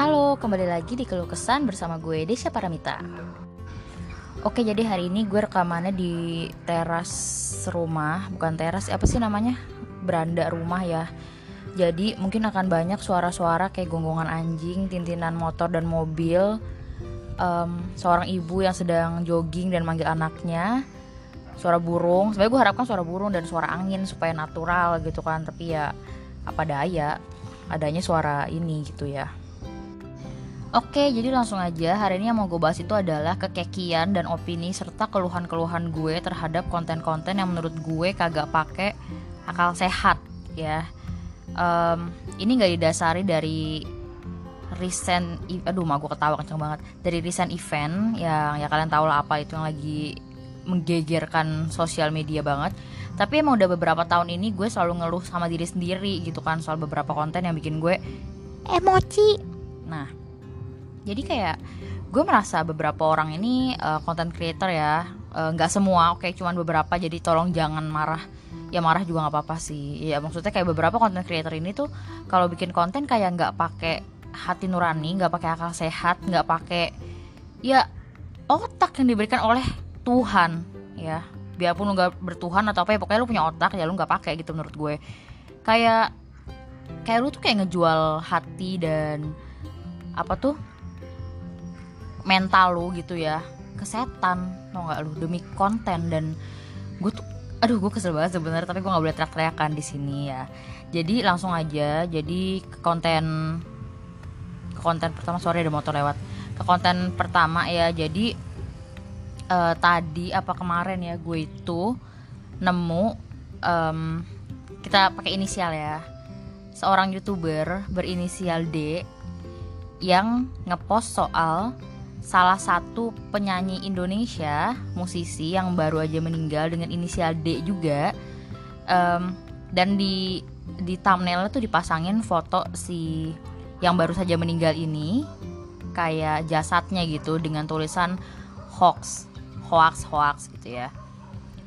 Halo, kembali lagi di Keluh Kesan bersama gue Desya Paramita. Oke, jadi hari ini gue rekamannya di teras rumah, bukan teras, apa sih namanya? Beranda rumah ya. Jadi mungkin akan banyak suara-suara kayak gonggongan anjing, tintinan motor dan mobil, um, seorang ibu yang sedang jogging dan manggil anaknya, suara burung. Sebenarnya gue harapkan suara burung dan suara angin supaya natural gitu kan, tapi ya apa daya, adanya suara ini gitu ya. Oke, jadi langsung aja hari ini yang mau gue bahas itu adalah kekekian dan opini serta keluhan-keluhan gue terhadap konten-konten yang menurut gue kagak pakai akal sehat ya. Um, ini gak didasari dari recent, aduh mah gue ketawa kenceng banget dari recent event yang ya kalian tau lah apa itu yang lagi menggegerkan sosial media banget. Tapi emang udah beberapa tahun ini gue selalu ngeluh sama diri sendiri gitu kan soal beberapa konten yang bikin gue emosi. Nah, jadi kayak gue merasa beberapa orang ini uh, creator ya. Eh, nggak uh, semua oke okay, cuman beberapa. Jadi tolong jangan marah. Ya marah juga nggak apa-apa sih. Ya maksudnya kayak beberapa konten creator ini tuh kalau bikin konten kayak nggak pakai hati nurani nggak pakai akal sehat nggak pakai ya otak yang diberikan oleh Tuhan ya. Biarpun lu nggak bertuhan atau apa ya pokoknya lu punya otak ya lu nggak pakai gitu menurut gue. Kayak kayak lu tuh kayak ngejual hati dan apa tuh mental lu gitu ya. Ke setan tau nggak lu? Demi konten dan gue tuh aduh gue kesel banget sebenarnya tapi gue nggak boleh teriak-teriakan di sini ya. Jadi langsung aja jadi ke konten ke konten pertama sore ada motor lewat. Ke konten pertama ya jadi uh, tadi apa kemarin ya gue itu nemu um, kita pakai inisial ya. Seorang youtuber berinisial D yang ngepost soal salah satu penyanyi Indonesia, musisi yang baru aja meninggal dengan inisial D juga. Um, dan di di thumbnailnya tuh dipasangin foto si yang baru saja meninggal ini kayak jasadnya gitu dengan tulisan hoax, hoax, hoax gitu ya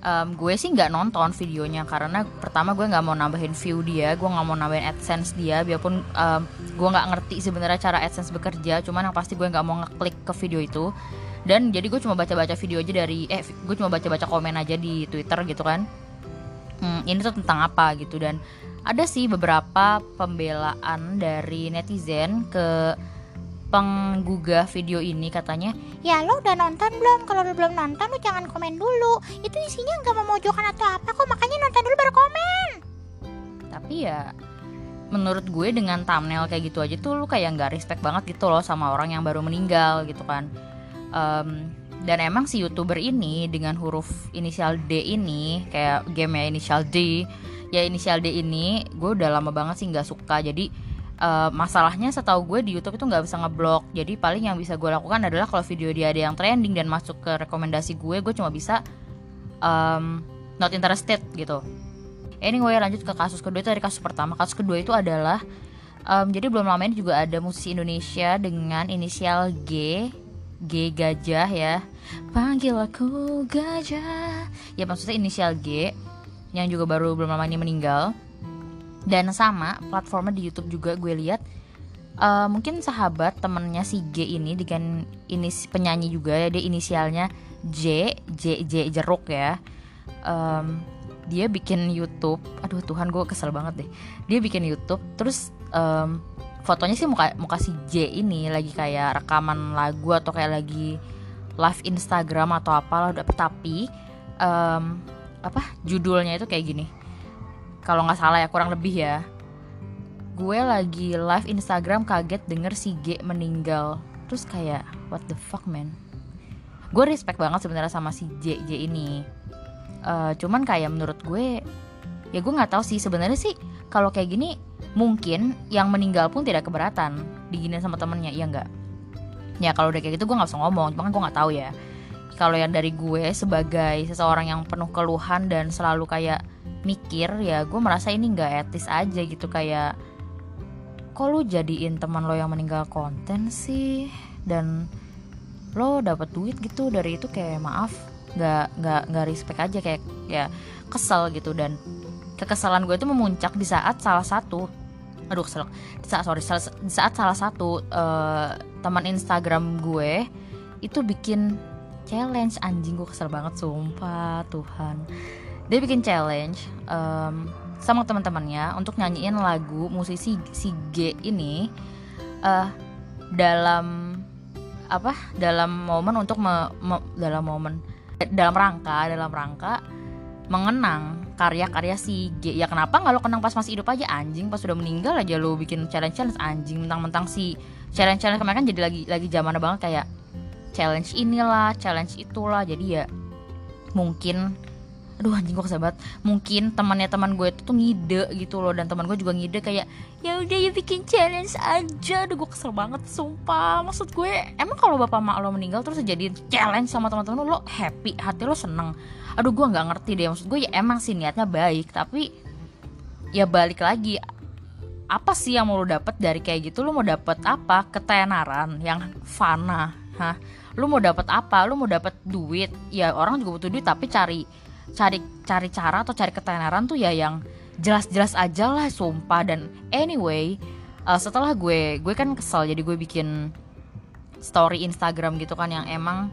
um, gue sih nggak nonton videonya karena pertama gue nggak mau nambahin view dia gue nggak mau nambahin adsense dia biarpun um, gue nggak ngerti sebenarnya cara adsense bekerja cuman yang pasti gue nggak mau ngeklik ke video itu. Dan jadi gue cuma baca-baca video aja dari eh gue cuma baca-baca komen aja di twitter gitu kan. Hmm, ini tuh tentang apa gitu. Dan ada sih beberapa pembelaan dari netizen ke penggugah video ini katanya ya lo udah nonton belum? Kalau lo belum nonton lo jangan komen dulu. Itu isinya nggak memojokkan atau apa kok makanya nonton dulu baru komen. Tapi ya menurut gue dengan thumbnail kayak gitu aja tuh lu kayak nggak respect banget gitu loh sama orang yang baru meninggal gitu kan. Um, dan emang si youtuber ini dengan huruf inisial D ini kayak game ya inisial D. Ya inisial D ini gue udah lama banget sih nggak suka. Jadi uh, masalahnya setahu gue di YouTube itu nggak bisa ngeblok. Jadi paling yang bisa gue lakukan adalah kalau video dia ada yang trending dan masuk ke rekomendasi gue gue cuma bisa um, not interested gitu. Anyway lanjut ke kasus kedua. Itu dari kasus pertama. Kasus kedua itu adalah um, jadi belum lama ini juga ada musisi Indonesia dengan inisial G G gajah ya. Panggil aku gajah. Ya maksudnya inisial G yang juga baru belum lama ini meninggal dan sama platformnya di YouTube juga gue lihat uh, mungkin sahabat temennya si G ini dengan ini penyanyi juga ya dia inisialnya J J J jeruk ya. Um, dia bikin YouTube aduh Tuhan gue kesel banget deh. Dia bikin YouTube terus um, fotonya sih muka muka si J ini lagi kayak rekaman lagu atau kayak lagi live Instagram atau apalah tapi um, apa judulnya itu kayak gini kalau nggak salah ya kurang lebih ya. Gue lagi live Instagram kaget denger si G meninggal. Terus kayak what the fuck man? Gue respect banget sebenarnya sama si J J ini. Uh, cuman kayak menurut gue ya gue nggak tahu sih. Sebenarnya sih kalau kayak gini mungkin yang meninggal pun tidak keberatan. Diginin sama temennya iya nggak? Ya kalau udah kayak gitu gue nggak usah ngomong. Cuma kan gue nggak tahu ya. Kalau yang dari gue sebagai seseorang yang penuh keluhan dan selalu kayak mikir ya gue merasa ini nggak etis aja gitu kayak kok lu jadiin teman lo yang meninggal konten sih? Dan lo dapat duit gitu dari itu kayak maaf nggak nggak nggak respect aja kayak ya kesel gitu. Dan kekesalan gue itu memuncak di saat salah satu aduh kesel di saat sorry salah- di saat salah satu eh, teman Instagram gue itu bikin challenge. Anjing gue kesel banget sumpah Tuhan dia bikin challenge em, sama teman-temannya untuk nyanyiin lagu musisi si G ini eh dalam apa dalam momen untuk me- me- dalam momen dalam rangka dalam rangka mengenang karya-karya si G. Ya kenapa nggak lo kenang pas masih hidup aja? Anjing pas sudah meninggal aja lo bikin challenge challenge anjing mentang-mentang si challenge challenge kemarin kan jadi lagi lagi zaman banget kayak challenge inilah challenge itulah. Jadi ya mungkin aduh anjing gue kesel banget. Mungkin temannya teman gue itu tuh ngide gitu loh dan teman gue juga ngide kayak ya udah ya bikin challenge aja. Aduh gue kesel banget sumpah. Maksud gue emang kalau bapak mak lo meninggal terus jadi challenge sama teman-teman lo lo happy hati lo seneng? Aduh gue nggak ngerti deh. Maksud gue ya emang sih niatnya baik tapi ya balik lagi apa sih yang mau lo dapet dari kayak gitu? Lo mau dapet apa? Ketenaran yang fana hah? Lu mau dapat apa? Lu mau dapat duit? Ya orang juga butuh duit tapi cari cari cari cara atau cari ketenaran tuh ya yang jelas-jelas aja lah sumpah. Dan anyway uh, setelah gue gue kan kesel jadi gue bikin story Instagram gitu kan yang emang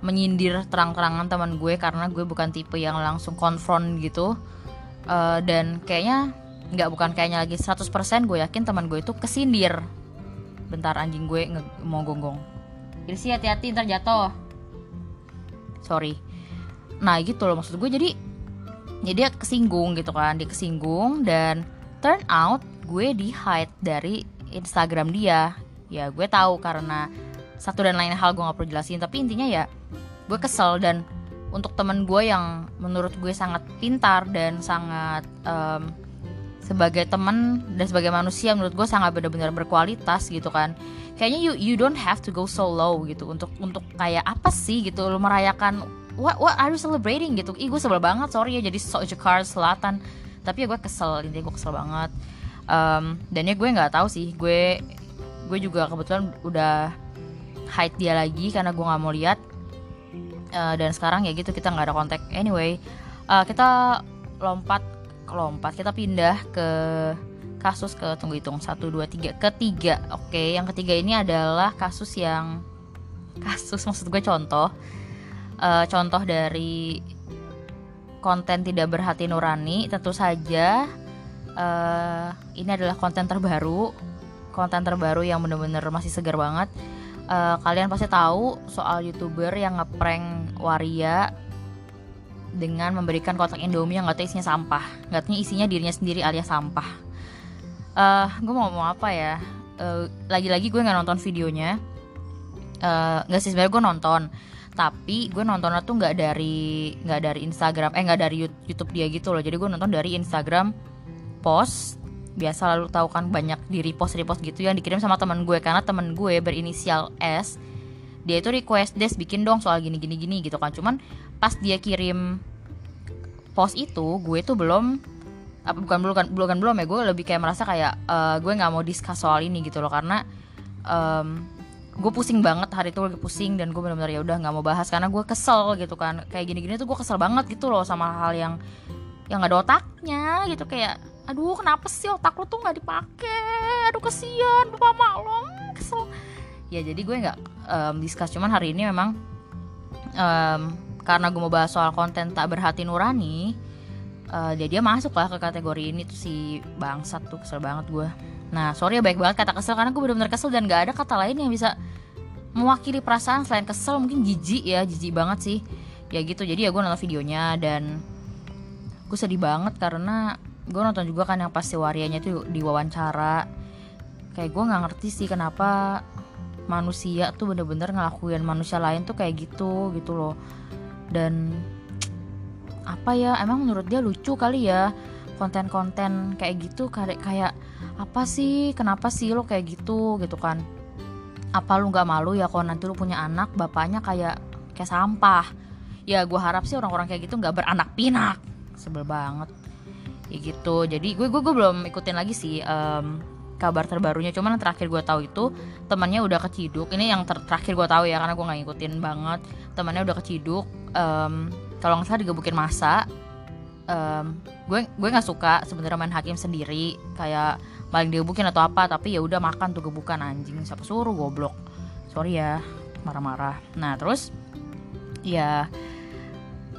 menyindir terang-terangan teman gue karena gue bukan tipe yang langsung konfront gitu. Uh, dan kayaknya nggak bukan kayaknya lagi 100% gue yakin teman gue itu kesindir. Bentar anjing gue mau gonggong. Irsi hati-hati ntar jatuh. Sorry nah gitu loh maksud gue. Jadi ya dia kesinggung gitu kan. Dia kesinggung dan turn out gue di hide dari Instagram dia. Ya gue tahu karena satu dan lain hal gue nggak perlu jelasin. Tapi intinya ya gue kesel dan untuk temen gue yang menurut gue sangat pintar dan sangat em, sebagai teman dan sebagai manusia menurut gue sangat benar-benar berkualitas gitu kan. Kayaknya you you don't have to go so low gitu untuk untuk kayak apa sih gitu. Lo merayakan what what are you celebrating gitu? Ih gue sebel banget sorry ya jadi so Jakarta Selatan. Tapi ya gue kesel intinya gue kesel banget. Em, dan ya gue nggak tahu sih gue gue juga kebetulan udah hide dia lagi karena gue nggak mau lihat. Eh, dan sekarang ya gitu kita nggak ada kontak. Anyway eh, kita lompat lompat kita pindah ke kasus ke tunggu hitung satu dua tiga ketiga. Oke yang ketiga ini adalah kasus yang kasus maksud gue contoh Eh, contoh dari konten tidak berhati nurani tentu saja eh, ini adalah konten terbaru konten terbaru yang bener-bener masih segar banget. Eh, kalian pasti tahu soal youtuber yang ngeprank waria dengan memberikan kotak indomie yang katanya isinya sampah katanya isinya dirinya sendiri alias sampah. Eh gue mau ngomong apa ya? Lagi-lagi gue nggak nonton videonya. Eh, nggak sih sebenarnya gue nonton tapi gue nontonnya tuh nggak dari nggak dari Instagram eh nggak dari Yout- YouTube dia gitu loh. Jadi gue nonton dari Instagram post. Biasa lalu tahu kan banyak di repost repost gitu yang dikirim sama teman gue. Karena teman gue berinisial S dia itu request des bikin dong soal gini gini gini gitu kan. Cuman pas dia kirim post itu gue tuh belum apa bukan belum kan belum kan belum ya. Gue lebih kayak merasa kayak eh, gue nggak mau discuss soal ini gitu loh. Karena em, gue pusing banget hari itu lagi pusing dan gue benar-benar ya udah nggak mau bahas karena gue kesel gitu kan. Kayak gini-gini tuh gue kesel banget gitu loh sama hal yang yang nggak ada otaknya gitu. Kayak aduh kenapa sih otak lo tuh nggak dipakai? Aduh kesian bapak mak lo Hmm, kesel. Ya jadi gue nggak em, discuss. Cuman hari ini memang em, karena gue mau bahas soal konten tak berhati nurani eh, dia dia masuk lah ke kategori ini tuh si bangsat tuh kesel banget gue nah sorry ya baik banget kata kesel karena gue benar-benar kesel dan gak ada kata lain yang bisa mewakili perasaan selain kesel mungkin jijik ya jijik banget sih. Ya gitu jadi ya gue nonton videonya dan gue sedih banget karena gue nonton juga kan yang pas si warianya tuh diwawancara. Kayak gue nggak ngerti sih kenapa manusia tuh bener-bener ngelakuin manusia lain tuh kayak gitu gitu loh. Dan apa ya emang menurut dia lucu kali ya konten-konten kayak gitu kayak kayak apa sih? Kenapa sih lo kayak gitu? Gitu kan. Apa lu nggak malu ya kalau nanti lu punya anak? Bapaknya kayak kayak sampah. Ya gue harap sih orang-orang kayak gitu nggak beranak pinak. Sebel banget. Ya gitu. Jadi gue gue gue belum ikutin lagi sih em, kabar terbarunya. Cuman yang terakhir gue tahu itu temannya udah keciduk. Ini yang ter- terakhir gue tahu ya karena gue nggak ngikutin banget. Temannya udah keciduk em, kalau nggak salah digebukin masa. Em, gue gue nggak suka sebenarnya main hakim sendiri. Kayak paling digebukin atau apa tapi ya udah makan tuh gebukan anjing. Siapa suruh goblok. Sorry ya marah-marah. Nah terus ya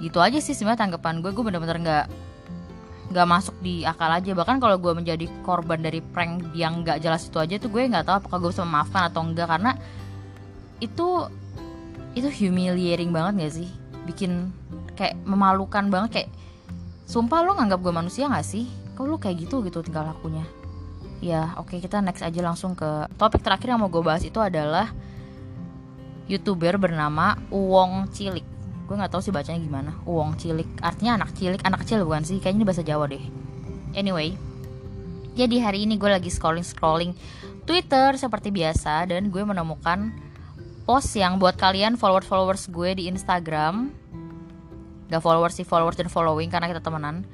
gitu aja sih sebenarnya tanggapan gue. Gue bener-bener nggak nggak masuk di akal aja. Bahkan kalau gue menjadi korban dari prank yang nggak jelas itu aja tuh gue nggak tahu apakah gue bisa memaafkan atau enggak karena itu itu humiliating banget gak sih? Bikin kayak memalukan banget. Kayak sumpah lo nganggap gue manusia gak sih? Kok lo kayak gitu gitu tinggal lakunya ya oke okay, kita next aja langsung ke topik terakhir yang mau gue bahas itu adalah youtuber bernama Uwong Cilik. Gue nggak tahu sih bacanya gimana. Uwong Cilik. Artinya anak cilik anak kecil bukan sih? Kayaknya ini bahasa Jawa deh. Anyway jadi hari ini gue lagi scrolling scrolling Twitter seperti biasa dan gue menemukan post yang buat kalian followers followers gue di Instagram. Gak followers sih followers dan following karena kita temenan.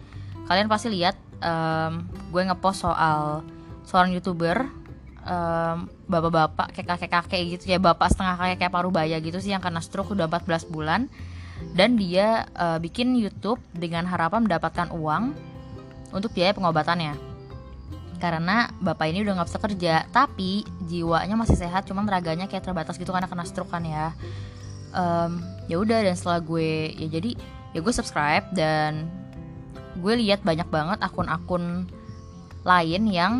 Kalian pasti lihat um, gue ngepost soal seorang youtuber bapak-bapak kayak kakek-kakek gitu ya bapak setengah kayak paruh baya gitu sih yang kena stroke udah 14 bulan. Dan dia uh, bikin YouTube dengan harapan mendapatkan uang untuk biaya pengobatannya. Karena bapak ini udah nggak bisa kerja tapi jiwanya masih sehat cuman raganya kayak terbatas gitu karena kena stroke kan ya. Um, ya udah dan setelah gue ya jadi ya gue subscribe dan gue lihat banyak banget akun-akun lain yang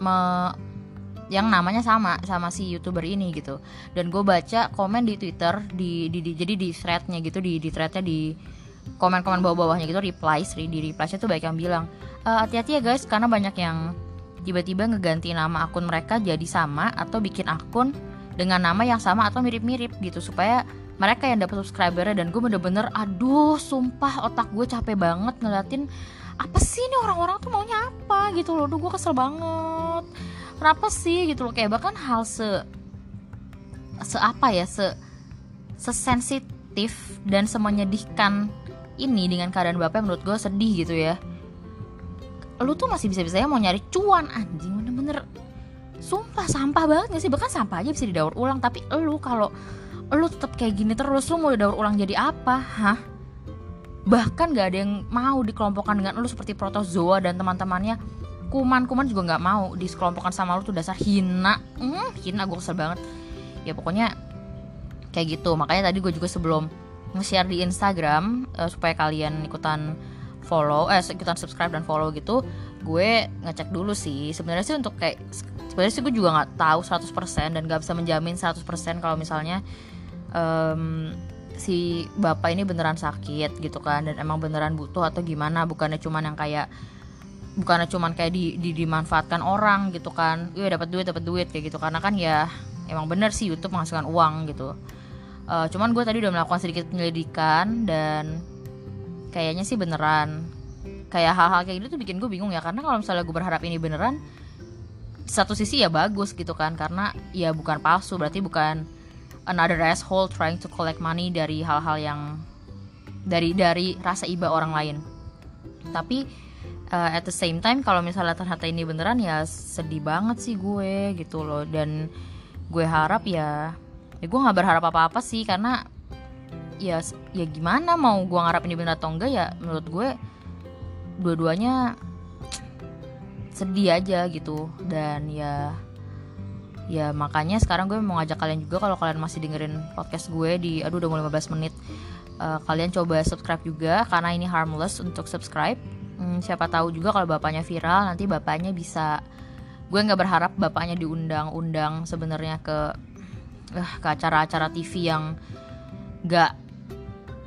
me, yang namanya sama sama si youtuber ini gitu. Dan gue baca komen di twitter di, di, di jadi di threadnya gitu di di threadnya di komen-komen bawah-bawahnya gitu replies di repliesnya tuh banyak yang bilang e, hati-hati ya guys karena banyak yang tiba-tiba ngeganti nama akun mereka jadi sama atau bikin akun dengan nama yang sama atau mirip-mirip gitu supaya mereka yang dapat subscribernya dan gue bener-bener aduh sumpah otak gue capek banget ngeliatin apa sih ini orang-orang tuh maunya gitu loh. Duh gue kesel banget. Kenapa sih gitu loh? Kayak bahkan hal se se apa ya se sesensitif dan semenyedihkan ini dengan keadaan bapak menurut gue sedih gitu ya. Lu tuh masih bisa-bisanya mau nyari cuan anjing bener-bener. Sumpah sampah banget gak sih? Bahkan sampah aja bisa didaur ulang tapi lu kalau lu tetap kayak gini terus lu mau didaur ulang jadi apa? Hah? Bahkan gak ada yang mau dikelompokkan dengan lu seperti protozoa dan teman-temannya kuman-kuman juga nggak mau. Dikelompokkan sama lu tuh dasar hina. Hmm, hina gue kesel banget. Ya pokoknya kayak gitu. Makanya tadi gue juga sebelum nge-share di Instagram uh, supaya kalian ikutan follow eh ikutan subscribe dan follow gitu gue ngecek dulu sih. Sebenarnya sih untuk kayak sebenarnya sih gue juga nggak tahu 100% dan gak bisa menjamin 100% kalau misalnya um, si bapak ini beneran sakit gitu kan dan emang beneran butuh atau gimana. Bukannya cuman yang kayak bukannya cuman kayak di, di dimanfaatkan orang gitu kan. Iya dapat duit dapat duit kayak gitu. Karena kan ya emang bener sih YouTube menghasilkan uang gitu. Uh, cuman gue tadi udah melakukan sedikit penyelidikan dan kayaknya sih beneran. Kayak hal-hal kayak gitu tuh bikin gue bingung ya. Karena kalau misalnya gue berharap ini beneran satu sisi ya bagus gitu kan. Karena ya bukan palsu berarti bukan another asshole trying to collect money dari hal-hal yang dari dari rasa iba orang lain. Tapi uh, at the same time kalau misalnya ternyata ini beneran ya sedih banget sih gue gitu loh. Dan gue harap ya ya gue nggak berharap apa-apa sih karena ya ya gimana mau gue ngarap ini bener atau enggak ya menurut gue dua-duanya sedih aja gitu. Dan ya ya makanya sekarang gue mau ngajak kalian juga kalau kalian masih dengerin podcast gue di aduh udah mau 15 menit uh, kalian coba subscribe juga karena ini harmless untuk subscribe hmm, siapa tahu juga kalau bapaknya viral nanti bapaknya bisa gue nggak berharap bapaknya diundang-undang sebenarnya ke uh, ke acara-acara TV yang nggak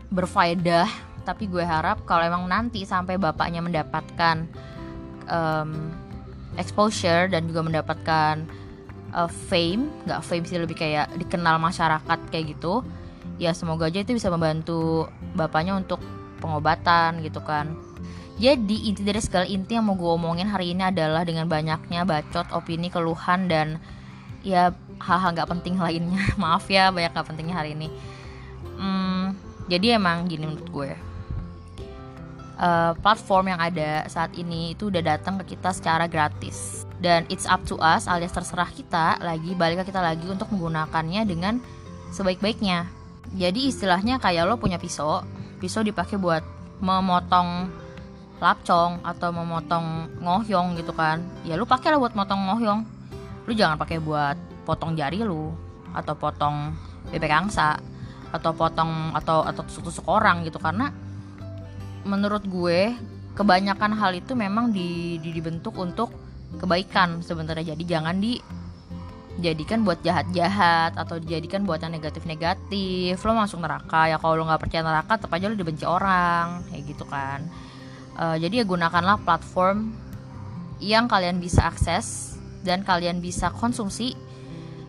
berfaedah. Tapi gue harap kalau emang nanti sampai bapaknya mendapatkan um, exposure dan juga mendapatkan uh, fame nggak fame sih lebih kayak dikenal masyarakat kayak gitu ya semoga aja itu bisa membantu bapaknya untuk pengobatan gitu kan jadi inti dari segala inti yang mau gue omongin hari ini adalah dengan banyaknya bacot opini keluhan dan ya hal-hal nggak penting lainnya. Maaf ya banyak nggak pentingnya hari ini. Hmm, jadi emang gini menurut gue. Uh, platform yang ada saat ini itu udah datang ke kita secara gratis. Dan it's up to us alias terserah kita lagi balik ke kita lagi untuk menggunakannya dengan sebaik-baiknya. Jadi istilahnya kayak lo punya pisau pisau dipakai buat memotong lapcong atau memotong ngohyong gitu kan ya lu pakai lah buat motong ngohyong. Lu jangan pakai buat potong jari lu atau potong bebek angsa atau potong atau atau tusuk-tusuk orang gitu. Karena menurut gue kebanyakan hal itu memang di, di- dibentuk untuk kebaikan sebenarnya. Jadi jangan dijadikan buat jahat-jahat atau dijadikan buat yang negatif-negatif. Lo masuk neraka ya kalau lo nggak percaya neraka tetap aja lo dibenci orang kayak gitu kan Eh, jadi ya gunakanlah platform yang kalian bisa akses dan kalian bisa konsumsi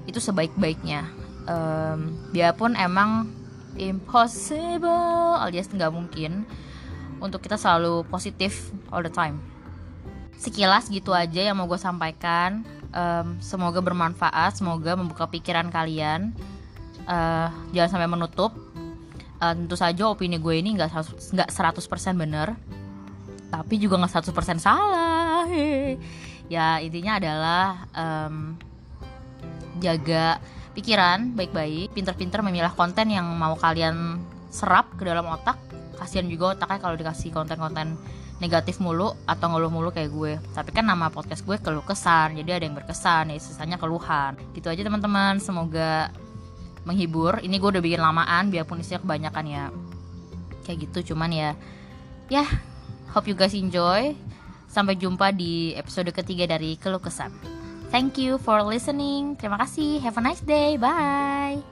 itu sebaik-baiknya. Em, biarpun emang impossible alias nggak mungkin untuk kita selalu positif all the time. Sekilas gitu aja yang mau gue sampaikan. Em, semoga bermanfaat semoga membuka pikiran kalian. Eh, jangan sampai menutup. Eh, tentu saja opini gue ini nggak 100% nggak 100% bener tapi juga nggak 100% salah ya intinya adalah em, jaga pikiran baik-baik pinter-pinter memilah konten yang mau kalian serap ke dalam otak. Kasihan juga otaknya kalau dikasih konten-konten negatif mulu atau ngeluh mulu kayak gue. Tapi kan nama podcast gue keluh kesan jadi ada yang berkesan ya sisanya keluhan. Gitu aja teman-teman. Semoga menghibur. Ini gue udah bikin lamaan biarpun isinya kebanyakan ya. Kayak gitu cuman ya ya hope you guys enjoy. Sampai jumpa di episode ketiga dari keluh kesan thank you for listening. Terima kasih. Have a nice day. Bye